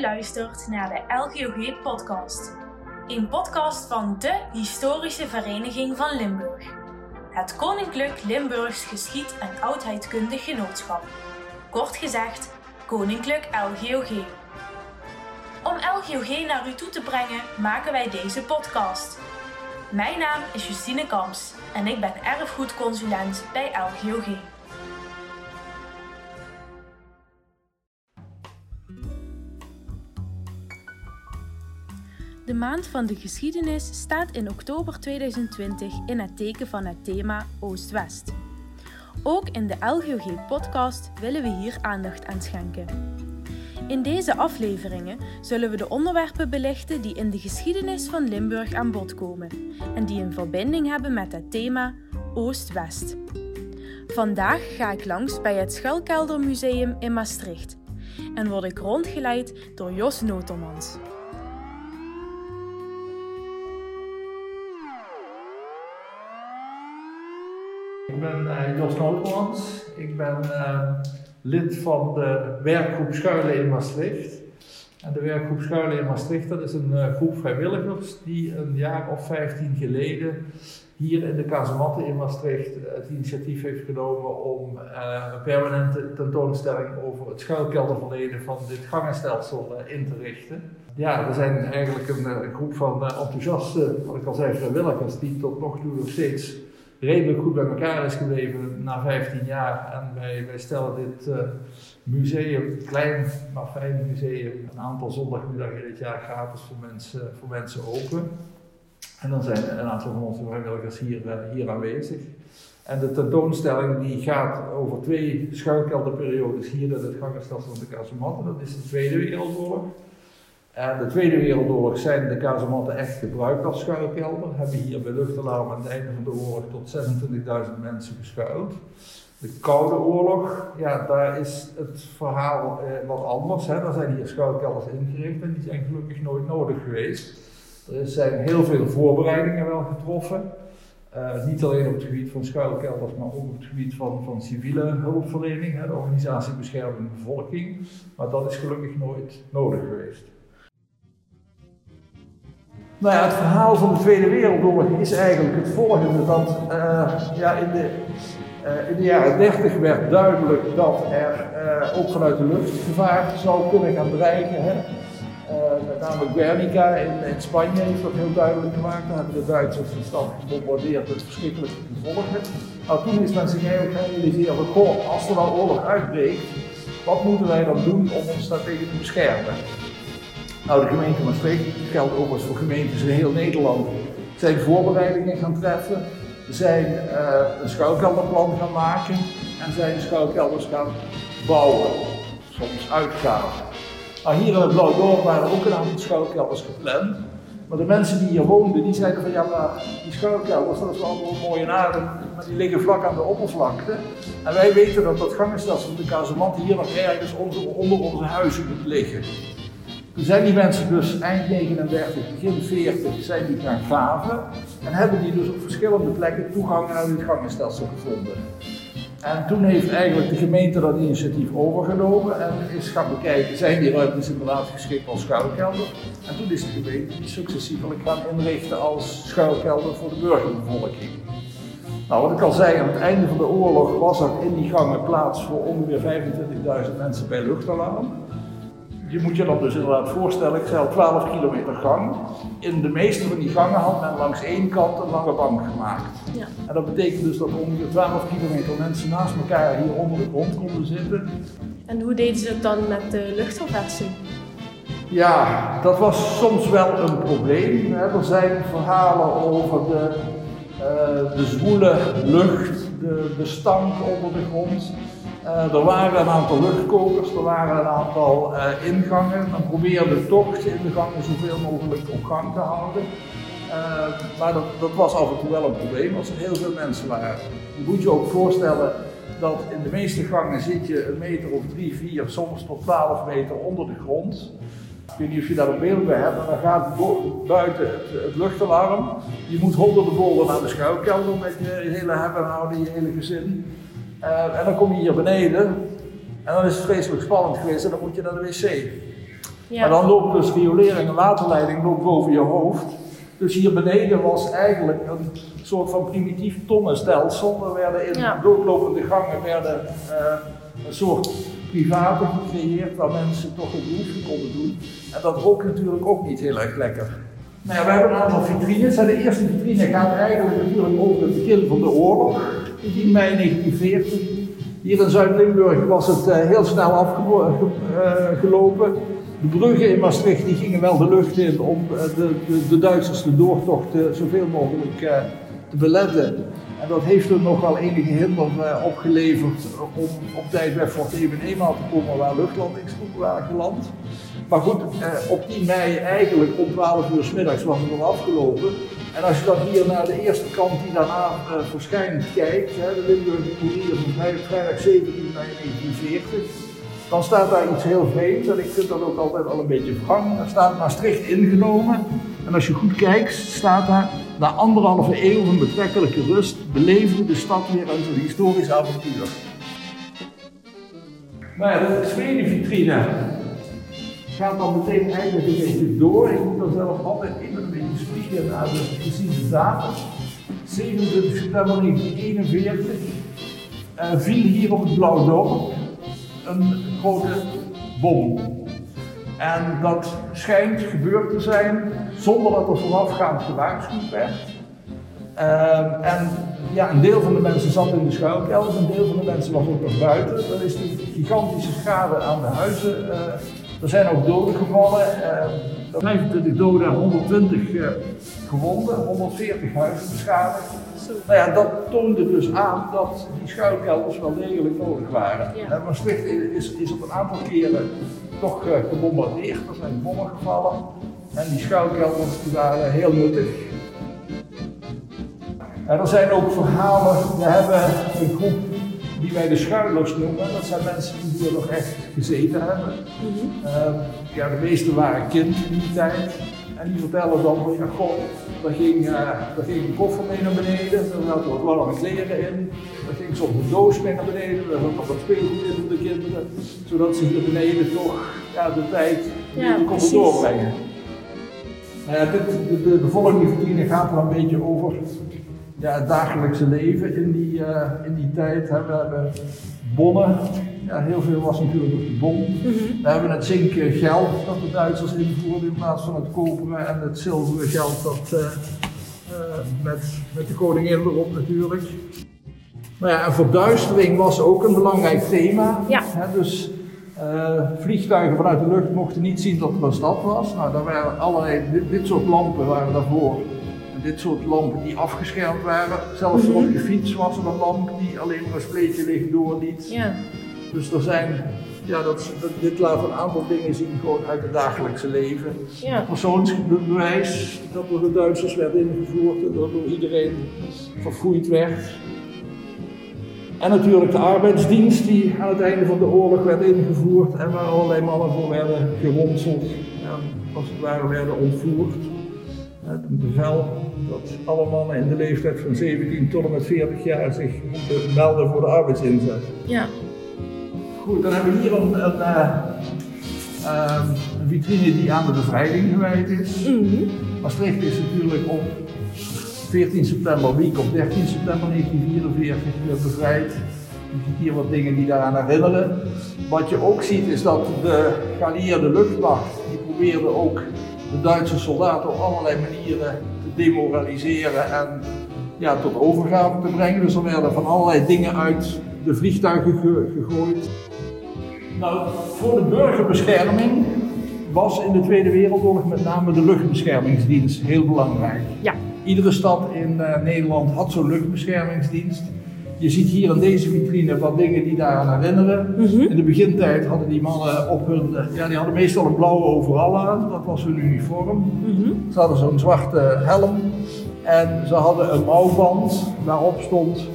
Luistert naar de LGOG podcast. Een podcast van de Historische Vereniging van Limburg. Het Koninklijk Limburgs Geschied- en Oudheidkundig Genootschap. Kort gezegd, Koninklijk LGOG. Om LGOG naar u toe te brengen, maken wij deze podcast. Mijn naam is Justine Kamps en ik ben erfgoedconsulent bij LGOG. De maand van de geschiedenis staat in oktober 2020 in het teken van het thema Oost-West. Ook in de LGOG-podcast willen we hier aandacht aan schenken. In deze afleveringen zullen we de onderwerpen belichten die in de geschiedenis van Limburg aan bod komen en die een verbinding hebben met het thema Oost-West. Vandaag ga ik langs bij het Schuilkeldermuseum in Maastricht en word ik rondgeleid door Jos Notermans. Ik ben Jos Nootmans. Ik ben lid van de werkgroep Schuilen in Maastricht. En de werkgroep Schuilen in Maastricht, dat is een uh, groep vrijwilligers die een jaar of 15 geleden hier in de kazematten in Maastricht het initiatief heeft genomen om een permanente tentoonstelling over het schuilkelderverleden van dit gangenstelsel in te richten. Ja, we zijn eigenlijk een, een groep van enthousiaste, wat ik al zei, vrijwilligers die tot nog toe nog steeds redelijk goed bij elkaar is gebleven na 15 jaar. En wij, wij stellen dit uh, museum, klein maar fijn museum, een aantal zondagmiddagen in het jaar gratis voor mensen, voor mensen open. En dan zijn een aantal van onze vrijwilligers hier, uh, hier aanwezig. En de tentoonstelling die gaat over twee schuilkelderperiodes hier in het gangenstelsel van de Kasematten. Dat is de Tweede Wereldoorlog. En de Tweede Wereldoorlog zijn de kazematten echt gebruikt als schuilkelder. Hebben hier bij luchtalarm aan het einde van de oorlog tot 26.000 mensen geschuild. De Koude Oorlog, ja, daar is het verhaal eh, wat anders. Hè. Daar zijn hier schuilkelders ingericht en die zijn gelukkig nooit nodig geweest. Er zijn heel veel voorbereidingen wel getroffen. Uh, niet alleen op het gebied van schuilkelders, maar ook op het gebied van, van civiele hulpverlening, hè, de organisatie Bescherming Bevolking. Maar dat is gelukkig nooit nodig geweest. Nou ja, het verhaal van de Tweede Wereldoorlog is eigenlijk het volgende. Dat uh, ja, in, de, uh, in de jaren 30 werd duidelijk dat er uh, ook vanuit de lucht gevaar zou kunnen gaan dreigen. Hè. met name Guernica in, in, Spanje heeft dat heel duidelijk gemaakt. Daar hebben de Duitsers de stad gebombardeerd met verschrikkelijke gevolgen. Nou, toen is men zich eigenlijk gaan realiseren als er nou oorlog uitbreekt, wat moeten wij dan doen om ons daartegen te beschermen? Nou, de gemeente Maastricht, dat geldt overigens voor gemeentes in heel Nederland, zijn voorbereidingen gaan treffen, zijn uh, een schuilkelderplan gaan maken en zijn schuilkelders gaan bouwen, soms uitgraven. Nou, hier in het Blauwdorp waren ook een aantal schuilkelders gepland, maar de mensen die hier woonden, die zeiden van ja, maar die schuilkelders, dat is wel een mooie naam, maar die liggen vlak aan de oppervlakte. En wij weten dat dat gangenstelsel van de kazematten hier nog ergens onder, onder onze huizen moet liggen. Toen zijn die mensen dus eind 39, begin 40 zijn die gaan graven en hebben die dus op verschillende plekken toegang naar het gangenstelsel gevonden. En toen heeft eigenlijk de gemeente dat initiatief overgenomen en is gaan bekijken, zijn die ruimtes inderdaad geschikt als schuilkelder? En toen is de gemeente die successievelijk gaan inrichten als schuilkelder voor de burgerbevolking. Nou, wat ik al zei, aan het einde van de oorlog was er in die gangen plaats voor ongeveer 25.000 mensen bij luchtalarm. Je moet je dan dus inderdaad voorstellen, ik zei al 12 kilometer gang. In de meeste van die gangen had men langs één kant een lange bank gemaakt. Ja. En dat betekent dus dat ongeveer 12 kilometer mensen naast elkaar hier onder de grond konden zitten. En hoe deden ze het dan met de luchtverversing? Ja, dat was soms wel een probleem. Er zijn verhalen over de, uh, de zwoele lucht, de, de stank onder de grond. Uh, er waren een aantal luchtkokers, er waren een aantal uh, ingangen. Men probeerde toch de gangen zoveel mogelijk op gang te houden. Uh, maar dat, dat, was af en toe wel een probleem als er heel veel mensen waren. Je moet je ook voorstellen dat in de meeste gangen zit je een meter of drie, vier, soms tot 12 meter onder de grond. Ik weet niet of je daar een beeld bij hebt, maar dan gaat buiten het, luchtalarm. Je moet honderden bollen naar de schuilkelder met je hele hebben en houden, je hele gezin. Uh, en dan kom je hier beneden en dan is het vreselijk spannend geweest en dan moet je naar de wc. Ja. Maar dan loopt dus riolering en waterleiding loopt boven je hoofd. Dus hier beneden was eigenlijk een soort van primitief tonnenstelsel. Er werden in Ja. doodlopende gangen werden, eh, een soort privaten gecreëerd waar mensen toch een behoefte konden doen. En dat rook natuurlijk ook niet heel erg lekker. Nou ja, we hebben een aantal vitrines. En de eerste vitrine gaat eigenlijk natuurlijk over het begin van de oorlog, 10 mei 1940. Hier in Zuid-Limburg was het eh, heel snel afgelopen. de bruggen in Maastricht die gingen wel de lucht in om eh, de, de, de Duitsers de doortocht eh, zoveel mogelijk eh, te beletten. En dat heeft er nog wel enige hinder eh, opgeleverd om op tijd bij Fort Even eenmaal te komen waar luchtlandingsgroepen waren geland. Maar goed, eh, op 10 mei eigenlijk om 12 uur s middags was het al afgelopen. En als je dan hier naar de eerste kant die daarna eh, verschijnt kijkt, hè, de Limburgse Courier van vrij- vrijdag 17 mei 1940, dan staat daar iets heel vreemds en ik vind dat ook altijd al een beetje wrang. Er staat Maastricht ingenomen en als je goed kijkt staat daar na anderhalve eeuw van betrekkelijke rust beleefde de stad weer als een historisch avontuur. Ja, de tweede vitrine gaat dan meteen eigenlijk een beetje door. Ik moet dan zelf altijd even een beetje spiegelen naar de precieze datum. 27 september 1941 eh, viel hier op het Blauwdorp een grote bom. En dat schijnt gebeurd te zijn zonder dat er voorafgaand gewaarschuwd werd. Ehm, en ja, een deel van de mensen zat in de schuilkelders, een deel van de mensen was ook nog buiten. Er is die gigantische schade aan de huizen. eh, er zijn ook doden gevallen. eh, 25 doden en 120 eh, gewonden, 140 huizen beschadigd. Nou ja, dat toonde dus aan dat die schuilkelders wel degelijk nodig waren. Ja. Eh, Maastricht is, is op een aantal keren toch eh, gebombardeerd, er zijn bommen gevallen. En die schuilkelders die waren heel nuttig. En er zijn ook verhalen, we hebben een groep die wij de schuilers noemen. Dat zijn mensen die hier nog echt gezeten hebben. Ehm, ja, de meesten waren kind in die tijd. En die vertellen dan van, ja god, daar ging, eh, daar ging een koffer mee naar beneden, er zaten wat warme kleren in. Er ging soms een doos mee naar beneden, er zat nog wat speelgoed in voor de kinderen. Zodat ze hier beneden toch ja, de tijd Ja, konden precies. doorbrengen. Ja, dit, de, de, gaat er een beetje over ja, het dagelijkse leven in die, eh, in die tijd. Hè. We hebben bonnen, ja, heel veel was natuurlijk op de bon. We hebben het zinken geld dat de Duitsers invoerden in plaats van het koperen en het zilveren geld dat, eh, eh, met, met de koningin erop natuurlijk. Nou ja, en verduistering was ook een belangrijk thema. Ja. Hè, dus vliegtuigen vanuit de lucht mochten niet zien dat er een stad was. Nou, daar waren allerlei, dit, dit soort lampen waren daarvoor. Dit soort lampen die afgeschermd waren. Zelfs Mhm. op je fiets was er een lamp die alleen maar een spleetje licht doorliet. Ja. Dus er zijn, ja, dat, dat- dit laat een aantal dingen zien gewoon uit het dagelijkse leven. Ja. Persoonsbewijs dat door de Duitsers werd ingevoerd en dat door iedereen verfoeid werd. En natuurlijk de arbeidsdienst die aan het einde van de oorlog werd ingevoerd en waar allerlei mannen voor werden geronseld en als het ware werden ontvoerd. Het bevel dat alle mannen in de leeftijd van 17 tot en met 40 jaar zich moeten melden voor de arbeidsinzet. Ja. Goed, dan hebben we hier een, een, eh, ehm, een vitrine die aan de bevrijding gewijd is. Mhm. Maastricht is natuurlijk op 14 september, week op 13 september 1944 weer bevrijd. Je ziet hier wat dingen die daaraan herinneren. Wat je ook ziet is dat de geallieerde luchtmacht, die probeerde ook de Duitse soldaten op allerlei manieren te demoraliseren en ja, tot overgave te brengen. Dus er werden van allerlei dingen uit de vliegtuigen ge- gegooid. Nou, voor de burgerbescherming was in de Tweede Wereldoorlog met name de luchtbeschermingsdienst heel belangrijk. Ja. Iedere stad in eh, Nederland had zo'n luchtbeschermingsdienst. Je ziet hier in deze vitrine wat dingen die daaraan herinneren. In de begintijd hadden die mannen op hun, ja, die hadden meestal een blauwe overal aan, dat was hun uniform. Ze hadden zo'n zwarte helm en ze hadden een mouwband waarop stond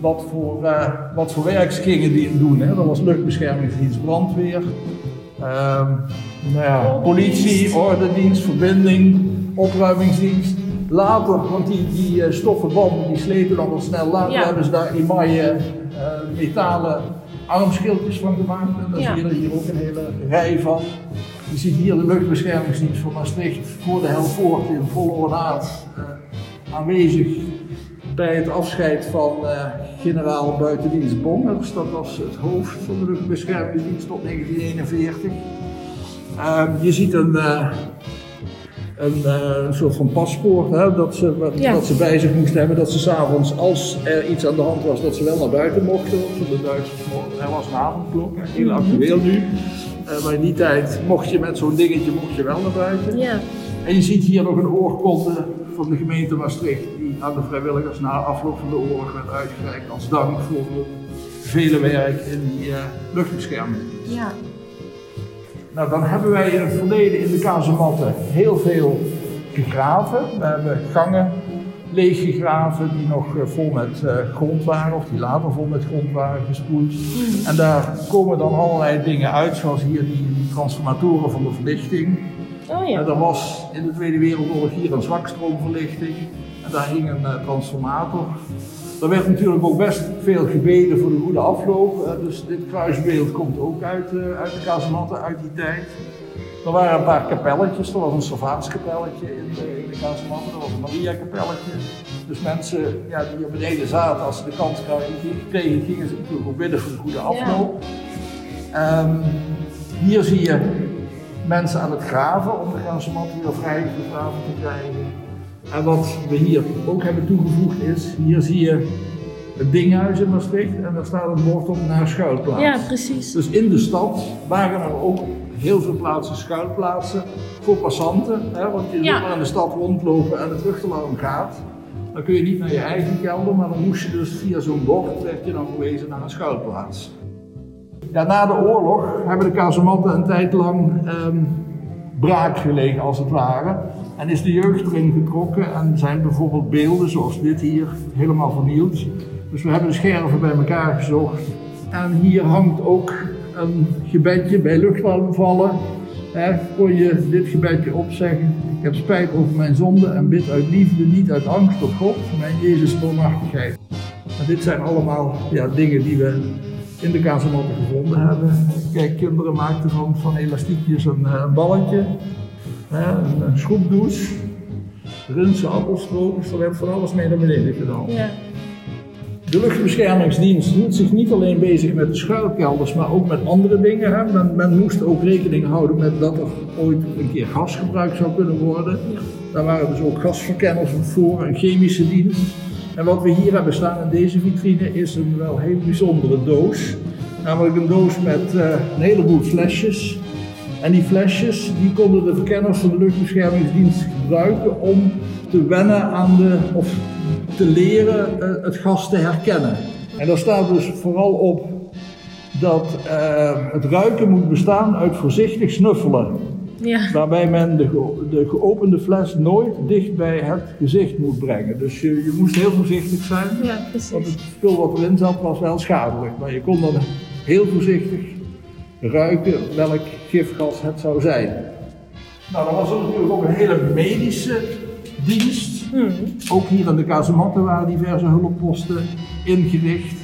wat voor, eh, wat voor werk ze gingen die doen. Hè. Dat was luchtbeschermingsdienst, brandweer, ehm, nou ja, politie, ordendienst, verbinding, opruimingsdienst. Later, want die, die eh, stoffen banden die sleten dan wel snel, later Ja. hebben ze daar emaille eh, metalen armschildjes van gemaakt. En daar Ja. zie je er hier ook een hele rij van. Je ziet hier de luchtbeschermingsdienst van Maastricht voor de Helvoort in volle ornaat uh, aanwezig bij het afscheid van uh, generaal buitendienst Bongers. Dat was het hoofd van de luchtbeschermingsdienst tot 1941. Uh, je ziet een, uh, een, een, soort van paspoort hè, dat, ze, ja. dat ze bij zich moesten hebben. Dat ze s'avonds, als er iets aan de hand was, dat ze wel naar buiten mochten. Of de Duitsers mochten. Er was een avondklok, heel actueel nu. Uh, maar in die tijd mocht je met zo'n dingetje mocht je wel naar buiten. Ja. En je ziet hier nog een oorkonde van de gemeente Maastricht, die aan de vrijwilligers na afloop van de oorlog werd uitgereikt als dank voor het vele werk in die uh, luchtbescherming. Ja. Nou, dan hebben wij in het verleden in de kazematten heel veel gegraven. We hebben gangen leeggegraven die nog vol met uh, grond waren, of die later vol met grond waren gespoeld. Mm. En daar komen dan allerlei dingen uit, zoals hier die, die transformatoren van de verlichting. Oh ja. Er was in de Tweede Wereldoorlog hier een zwakstroomverlichting. En daar hing een uh, transformator. Er werd natuurlijk ook best veel gebeden voor de goede afloop. Dus dit kruisbeeld komt ook uit, uh, uit de kazematten uit die tijd. Er waren een paar kapelletjes. Er was een Servaatskapelletje in de, in de kazematten. Er was een Maria-kapelletje. Dus mensen ja, die hier beneden zaten, als ze de kans kregen, gingen ze natuurlijk ook bidden voor de goede afloop. Ja. Um, hier zie je mensen aan het graven om de kazematten weer vrij gegraven te krijgen. En wat we hier ook hebben toegevoegd is, hier zie je het dinghuis in Maastricht en daar staat een bord op naar schuilplaats. Ja, precies. Dus in de stad waren er ook heel veel plaatsen schuilplaatsen voor passanten. Hè, want je ja. maar in de stad rondlopen en het luchtalarm gaat. Dan kun je niet naar je eigen kelder, maar dan moest je dus via zo'n bord, werd je dan verwezen naar een schuilplaats. Ja, na de oorlog hebben de kazematten een tijd lang um, braak gelegen als het ware. En is de jeugd erin getrokken en zijn bijvoorbeeld beelden zoals dit hier helemaal vernield. Dus we hebben de scherven bij elkaar gezocht. En hier hangt ook een gebedje bij luchtalarmvallen. Hè, kon je dit gebedje opzeggen. Ik heb spijt over mijn zonde en bid uit liefde, niet uit angst tot God, mijn Jezus barmhartigheid. En dit zijn allemaal ja, dingen die we in de kazematten gevonden hebben. Kijk, kinderen maakten van, van elastiekjes een, een balletje, een, een schroepdouche, rinsen, appelstroopjes, er werd van alles mee naar beneden gedaan. Ja. De luchtbeschermingsdienst hield zich niet alleen bezig met de schuilkelders, maar ook met andere dingen. Hè. Men, men, moest ook rekening houden met dat er ooit een keer gas gebruikt zou kunnen worden. Ja. Daar waren dus ook gasverkenners voor, een chemische dienst. En wat we hier hebben staan in deze vitrine is een wel heel bijzondere doos. Namelijk een doos met uh, een heleboel flesjes. En die flesjes die konden de verkenners van de luchtbeschermingsdienst gebruiken om te wennen aan de, of te leren uh, het gas te herkennen. En daar staat dus vooral op dat uh, het ruiken moet bestaan uit voorzichtig snuffelen. Ja. Waarbij men de, ge de, geopende fles nooit dicht bij het gezicht moet brengen. Dus je, je moest heel voorzichtig zijn. Ja, precies. Want het spul wat erin zat was wel schadelijk. Maar je kon dan heel voorzichtig ruiken welk gifgas het zou zijn. Nou, dan was er natuurlijk ook een hele medische dienst. Hmm. Ook hier in de kazematten waren diverse hulpposten ingericht.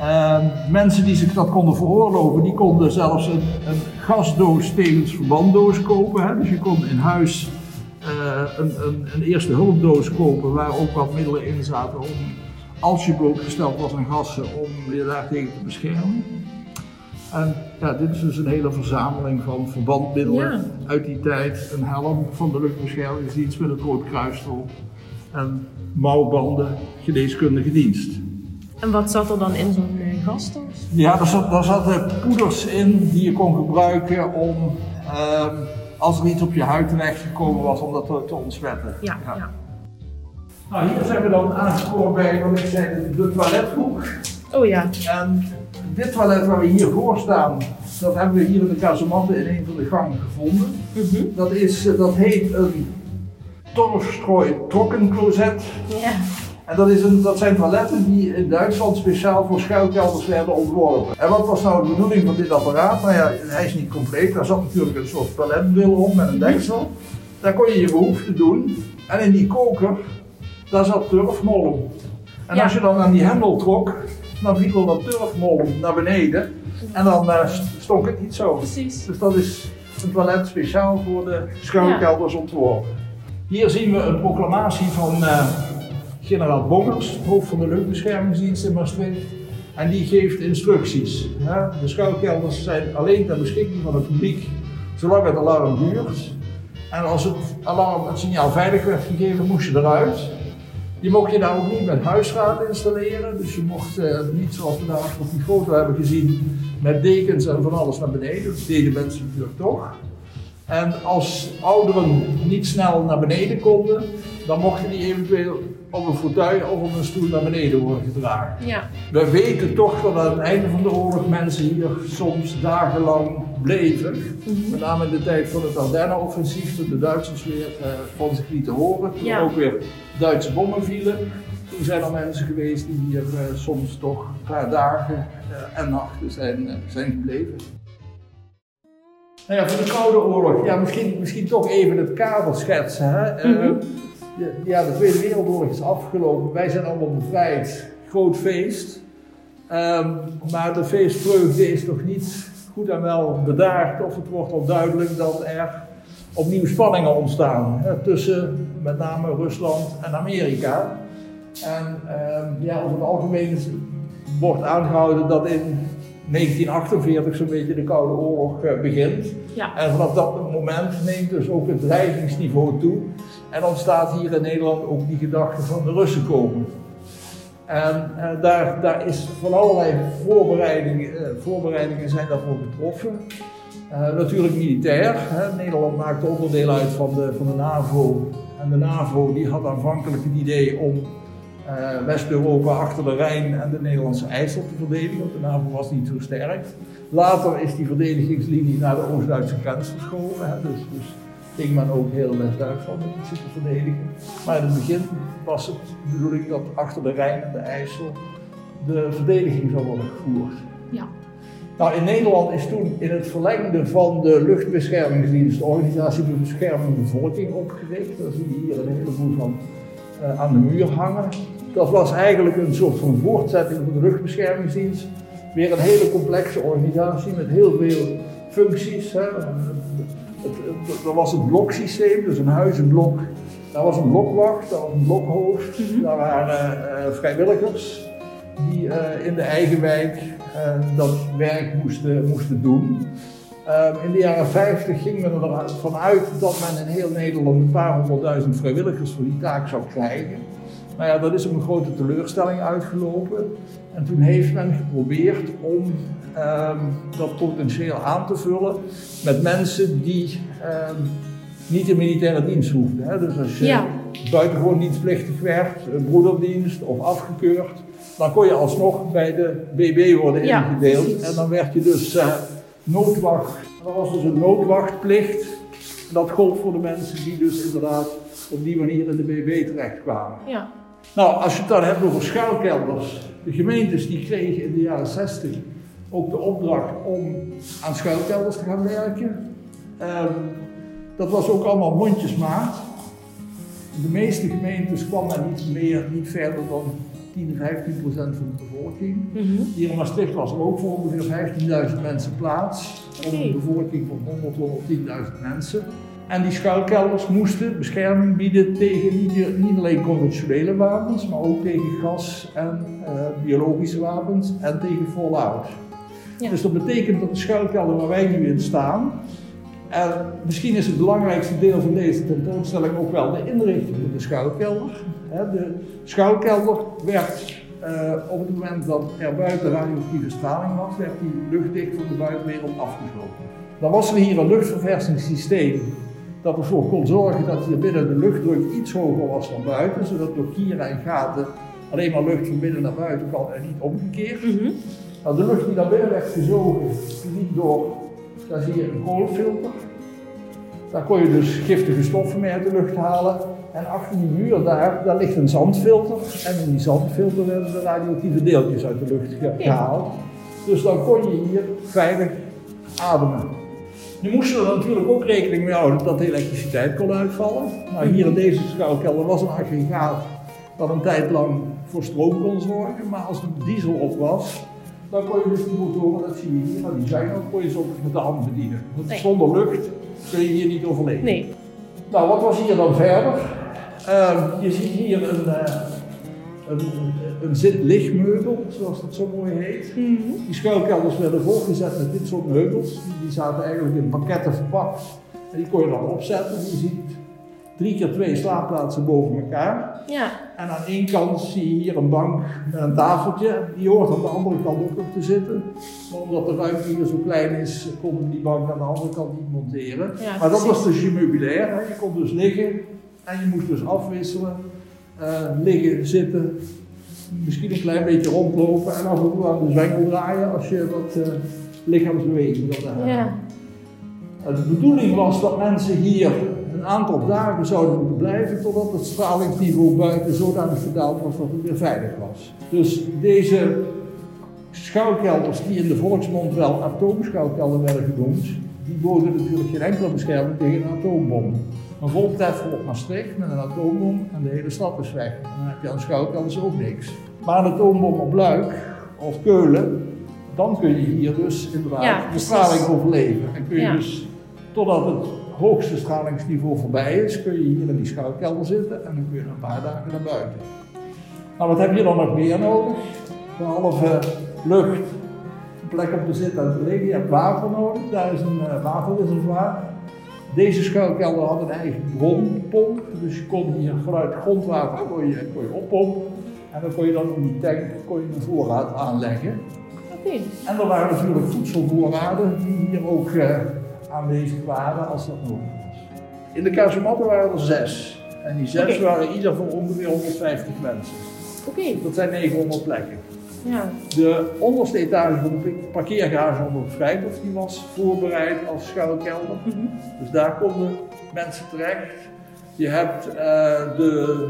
Uh, mensen die zich dat konden veroorloven, die konden zelfs een, een gasdoos tevens verbanddoos kopen. Hè. Dus je kon in huis uh, een, een, een, eerste hulpdoos kopen waar ook wat middelen in zaten om, als je blootgesteld was aan gassen, om je daartegen te beschermen. En ja, dit is dus een hele verzameling van verbandmiddelen Ja. uit die tijd. Een helm van de luchtbeschermingsdienst met een rood kruis erop. En mouwbanden, geneeskundige dienst. En wat zat er dan in zo'n uh, gasdoos? Ja, daar, zat, daar zaten poeders in die je kon gebruiken om, ehm, als er iets op je huid terechtgekomen was, om dat te, te ontsmetten. Ja, ja. Nou, hier zijn we dan aangekomen bij wat ik zei, de toilethoek. Oh ja. En dit toilet waar we hier voor staan, dat hebben we hier in de kazematten in een van de gangen gevonden. Mhm. Dat, is, eh, dat heet een torfstrooi trokkencloset. Ja. En dat, is een, dat zijn toiletten die in Duitsland speciaal voor schuilkelders werden ontworpen. En wat was nou de bedoeling van dit apparaat? Nou ja, hij is niet compleet. Daar zat natuurlijk een soort toiletbril op met een deksel. Daar kon je je behoefte doen. En in die koker, daar zat turfmolm. En Ja. als je dan aan die hendel trok, dan viel dat turfmolm naar beneden. En dan eh, stonk het niet zo. Precies. Dus dat is een toilet speciaal voor de schuilkelders ontworpen. Hier zien we een proclamatie van uh, generaal Bongers, hoofd van de luchtbeschermingsdienst in Maastricht. En die geeft instructies. De schuilkelders zijn alleen ter beschikking van het publiek zolang het alarm duurt. En als het alarm, het signaal veilig werd gegeven, moest je eruit. Je mocht je daar ook niet met huisraad installeren. Dus je mocht uh, niet zoals we daar op die foto hebben gezien, met dekens en van alles naar beneden. Dat deden mensen natuurlijk toch. En als ouderen niet snel naar beneden konden, dan mochten die eventueel op een fauteuil of op een stoel naar beneden worden gedragen. Ja. We weten toch dat aan het einde van de oorlog mensen hier soms dagenlang bleven. Mhm. Met name in de tijd van het Ardennen-offensief, toen de Duitsers weer uh, van zich lieten horen. Toen ook weer Duitse bommen vielen. Toen zijn er mensen geweest die hier uh, soms toch een paar dagen uh, en nachten zijn, zijn gebleven. Nou ja, voor de Koude Oorlog, ja, misschien, misschien toch even het kader schetsen. Hè? Mm ja, de Tweede Wereldoorlog is afgelopen. Wij zijn allemaal bevrijd. Groot feest. Um, maar de feestvreugde is nog niet goed en wel bedaard. Of het wordt al duidelijk dat er opnieuw spanningen ontstaan. Hè, tussen met name Rusland en Amerika. En um, ja, over het algemeen wordt aangehouden dat in 1948 zo'n beetje de Koude Oorlog uh, begint. Ja. En vanaf dat moment neemt dus ook het dreigingsniveau toe. En ontstaat hier in Nederland ook die gedachte van de Russen komen. En uh, daar, daar is van allerlei voorbereidingen, uh, voorbereidingen zijn daarvoor getroffen. natuurlijk militair. Hè. Nederland maakte onderdeel uit van de, van de NAVO. En de NAVO die had aanvankelijk het idee om uh, West-Europa achter de Rijn en de Nederlandse IJssel te verdedigen, want de NAVO was niet zo sterk. Later is die verdedigingslinie naar de Oost-Duitse grens verschoven, hè, dus, dus ging men ook heel West-Duitsland te verdedigen. Maar in het begin was het de bedoeling dat achter de Rijn en de IJssel de verdediging zou worden gevoerd. Ja. Nou, in Nederland is toen in het verlengde van de luchtbeschermingsdienst de Organisatie voor Bescherming Bevolking opgericht. Daar zie je hier een heleboel van uh, aan de muur hangen. Dat was eigenlijk een soort van voortzetting van de luchtbeschermingsdienst. Weer een hele complexe organisatie met heel veel functies. Hè. Het, er was een bloksysteem, dus een huizenblok. Daar was een blokwacht, daar was een blokhoofd. Mhm. Daar waren uh, vrijwilligers die uh, in de eigen wijk uh, dat werk moesten, moesten doen. Um, in de jaren 50 ging men ervan uit dat men in heel Nederland een paar honderdduizend vrijwilligers voor die taak zou krijgen. Nou ja, dat is op een grote teleurstelling uitgelopen. En toen heeft men geprobeerd om um, dat potentieel aan te vullen met mensen die um, niet in militaire dienst hoefden. Hè. Dus als je ja. buitengewoon dienstplichtig werd, broederdienst of afgekeurd, dan kon je alsnog bij de BB worden ingedeeld. En dan werd je dus uh, noodwacht. Dat was dus een noodwachtplicht. Dat gold voor de mensen die dus inderdaad op die manier in de BB terechtkwamen. Ja. Nou, als je het dan hebt over schuilkelders. De gemeentes die kregen in de jaren 60 ook de opdracht om aan schuilkelders te gaan werken. Um, dat was ook allemaal mondjesmaat. De meeste gemeentes kwam daar niet meer, niet verder dan 10, 15 procent van de bevolking. Mm -hmm. Hier in Maastricht was er ook voor ongeveer 15.000 mensen plaats. Okay. een bevolking van 100 tot 10.000 mensen. En die schuilkelders moesten bescherming bieden tegen niet, niet, alleen conventionele wapens, maar ook tegen gas- en uh, biologische wapens en tegen fallout. Ja. Dus dat betekent dat de schuilkelder waar wij nu in staan, en misschien is het belangrijkste deel van deze tentoonstelling ook wel de inrichting van de schuilkelder. De schuilkelder werd uh, op het moment dat er buiten radioactieve straling was, werd die luchtdicht van de buitenwereld afgesloten. Dan was er hier een luchtverversingssysteem dat ervoor kon zorgen dat hier binnen de luchtdruk iets hoger was dan buiten, zodat door kieren en gaten alleen maar lucht van binnen naar buiten kan en niet omgekeerd. Mm -hmm. Nou, de lucht die naar binnen werd gezogen, liep door, daar zie je een koolfilter. Daar kon je dus giftige stoffen mee uit de lucht halen. En achter die muur daar, daar ligt een zandfilter. En in die zandfilter werden de radioactieve deeltjes uit de lucht gehaald. Dus dan kon je hier veilig ademen. Nu moesten we er natuurlijk ook rekening mee houden dat de elektriciteit kon uitvallen. Nou, hier in deze schuilkelder was een aggregaat dat een tijd lang voor stroom kon zorgen. Maar als de diesel op was, dan kon je dus die motoren, dat zie je hier, nou, die zijn ook, kon je zo met de hand bedienen. Want Nee. zonder lucht kun je hier niet overleven. Nee. Nou, wat was hier dan verder? Ehm, je ziet hier een, eh een, een zit-lichtmeubel, zoals dat zo mooi heet. Mhm. Die schuilkelders werden volgezet met dit soort meubels. Die, die zaten eigenlijk in pakketten verpakt. En die kon je dan opzetten. Je ziet drie keer twee slaapplaatsen boven elkaar. Ja. En aan één kant zie je hier een bank met een tafeltje. Die hoort aan de andere kant ook nog te zitten. Maar omdat de ruimte hier zo klein is, konden we die bank aan de andere kant niet monteren. Ja, maar dat was dus je meubilair. Hè. Je kon dus liggen en je moest dus afwisselen. Eh, liggen, zitten, misschien een klein beetje rondlopen en af en toe aan de zwengel draaien als je wat eh, lichaamsbeweging wilde hebben. Ja. De bedoeling was dat mensen hier een aantal dagen zouden moeten blijven totdat het stralingsniveau buiten zodanig gedaald was dat het weer veilig was. Dus deze schuilkelders die in de volksmond wel atoomschuilkelder werden genoemd, die boden natuurlijk geen enkele bescherming tegen een atoombom. Een voltreffer op Maastricht met een atoombom en de hele stad is weg. Dan heb je aan schuilkelders ook niks. Maar een atoombom op Luik of Keulen, dan kun je hier dus inderdaad Ja, de straling overleven. En kun je Ja. dus totdat het hoogste stralingsniveau voorbij is, kun je hier in die schuilkelder zitten en dan kun je een paar dagen naar buiten. Nou, wat heb je dan nog meer nodig? Behalve lucht, een plek om te zitten en te liggen, je hebt water nodig. Daar is een uh, waterreservoir. Deze schuilkelder had een eigen bronpomp, dus je kon hier vanuit grondwater kon je, kon je oppompen. En dan kon je dan in die tank kon je een voorraad aanleggen. En er waren natuurlijk voedselvoorraden die hier ook eh, aanwezig waren als dat nodig was. In de kasematten waren er zes. En die zes waren ieder voor ongeveer 150 mensen. Oké. Dat zijn 900 plekken. Ja. De onderste etage van de parkeergarage onder het Vrijthof die was voorbereid als schuilkelder. Mhm. Dus daar konden mensen terecht. Je hebt eh, de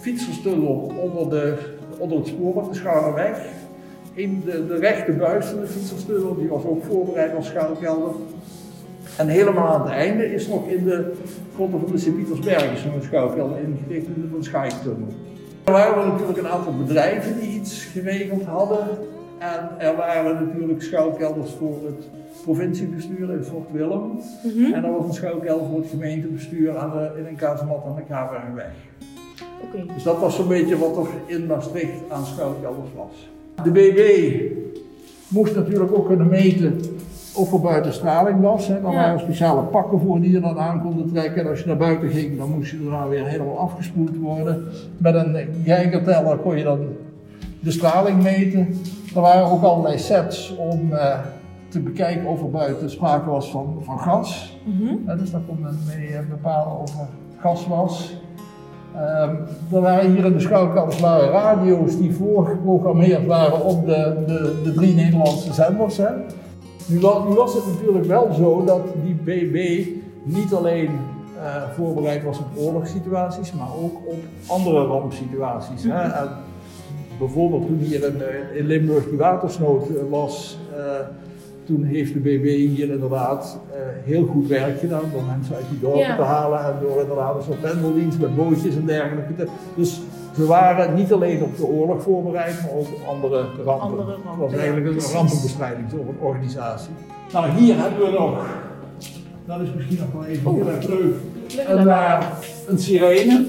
fietserstunnel onder, de, onder het spoor, de Schaarweg. In de, de rechte buis van de fietserstunnel, die was ook voorbereid als schuilkelder. En helemaal aan het einde is nog in de grond van de Sint-Pietersberg is een schuilkelder ingericht in de Schaiktunnel. Er waren natuurlijk een aantal bedrijven die iets geregeld hadden. En er waren natuurlijk schuilkelders voor het provinciebestuur in Fort Willem. Mhm. En er was een schuilkelder voor het gemeentebestuur aan de, in een kazemat aan de Kaverweg. Oké. Dus dat was zo'n beetje wat er in Maastricht aan schuilkelders was. De BB moest natuurlijk ook kunnen meten of er buiten straling was. Hè. Ja. waren speciale pakken voor die je dan aan konden trekken. En als je naar buiten ging, dan moest je daarna weer helemaal afgespoeld worden. Met een geigerteller kon je dan de straling meten. Er waren ook allerlei sets om eh, te bekijken of er buiten sprake was van, van gas. Mhm. Dus daar kon men mee eh, bepalen of er gas was. Ehm, er waren hier in de schuilkelders waren radio's die voorgeprogrammeerd waren op de, de, de drie Nederlandse zenders. Hè. Nu, wa- nu was het natuurlijk wel zo dat die BB niet alleen eh, voorbereid was op oorlogssituaties, maar ook op andere rampsituaties. Hè. En bijvoorbeeld toen hier in, eh, in Limburg die watersnood eh, was, toen heeft de BB hier inderdaad heel goed werk gedaan door mensen uit die dorpen Ja. te halen en door inderdaad een soort pendeldienst met bootjes en dergelijke. Dus ze waren niet alleen op de oorlog voorbereid, maar ook op andere rampen. Andere rampen, Het was eigenlijk een rampenbestrijdingsorganisatie. Nou, hier hebben we nog, dat is misschien nog wel even heel erg leuk, Leg een, eh, een sirene.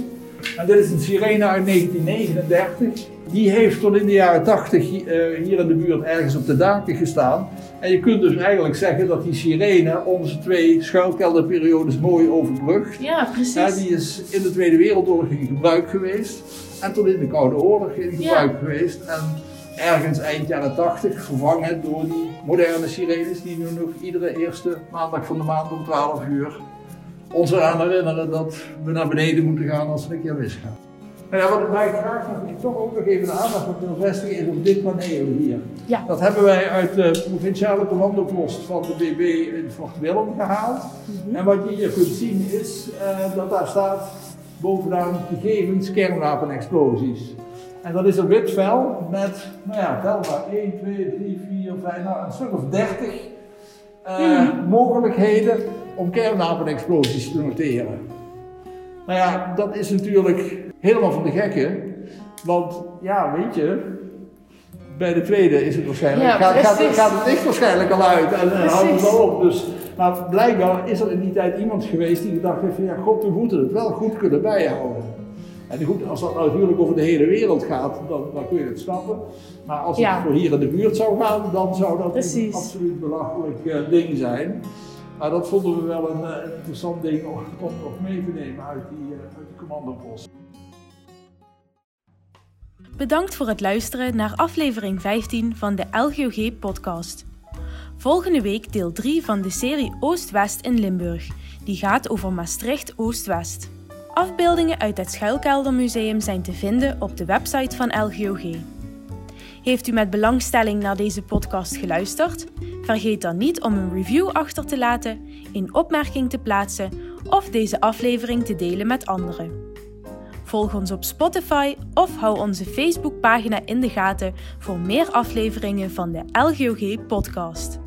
En dit is een sirene uit 1939. Die heeft tot in de jaren 80 hi- eh, hier in de buurt ergens op de daken gestaan. En je kunt dus eigenlijk zeggen dat die sirene onze twee schuilkelderperiodes mooi overbrugt. Ja, precies. Ja, die is in de Tweede Wereldoorlog in gebruik geweest. En tot in de Koude Oorlog in gebruik geweest. En ergens eind jaren 80 vervangen door die moderne sirenes die nu nog iedere eerste maandag van de maand om 12 uur ons eraan herinneren dat we naar beneden moeten gaan als het een keer misgaat. Nou ja, wat ik graag nog, toch ook nog even de aandacht op wil vestigen is op dit paneel hier. Ja. Dat hebben wij uit de provinciale commandopost van de BB in Fort Willem gehaald. Mhm. En wat je hier kunt zien is eh, dat daar staat bovenaan gegevens kernwapenexplosies. En dat is een wit vel met, nou ja, tel maar 1, 2, 3, 4, 5, nou een stuk of 30 eh, Mhm. mogelijkheden om kernwapenexplosies te noteren. Nou ja, dat is natuurlijk helemaal van de gekken. Want ja, weet je, bij de tweede is het waarschijnlijk, Ja, gaat, gaat, precies. gaat het licht waarschijnlijk al uit en, en houdt het al op. Dus, maar blijkbaar is er in die tijd iemand geweest die gedacht heeft van ja, god, we moeten het wel goed kunnen bijhouden. En goed, als dat natuurlijk over de hele wereld gaat, dan, dan kun je het snappen. Maar als het voor hier in de buurt zou gaan, dan zou dat een absoluut belachelijk eh, ding zijn. Maar dat vonden we wel een, eh, interessant ding om, om nog mee te nemen uit die, eh, uit die commandopost. Bedankt voor het luisteren naar aflevering 15 van de LGOG podcast. Volgende week deel 3 van de serie Oost-West in Limburg, die gaat over Maastricht Oost-West. Afbeeldingen uit het Schuilkeldermuseum zijn te vinden op de website van LGOG. Heeft u met belangstelling naar deze podcast geluisterd? Vergeet dan niet om een review achter te laten, een opmerking te plaatsen of deze aflevering te delen met anderen. Volg ons op Spotify of hou onze Facebookpagina in de gaten voor meer afleveringen van de LGOG podcast.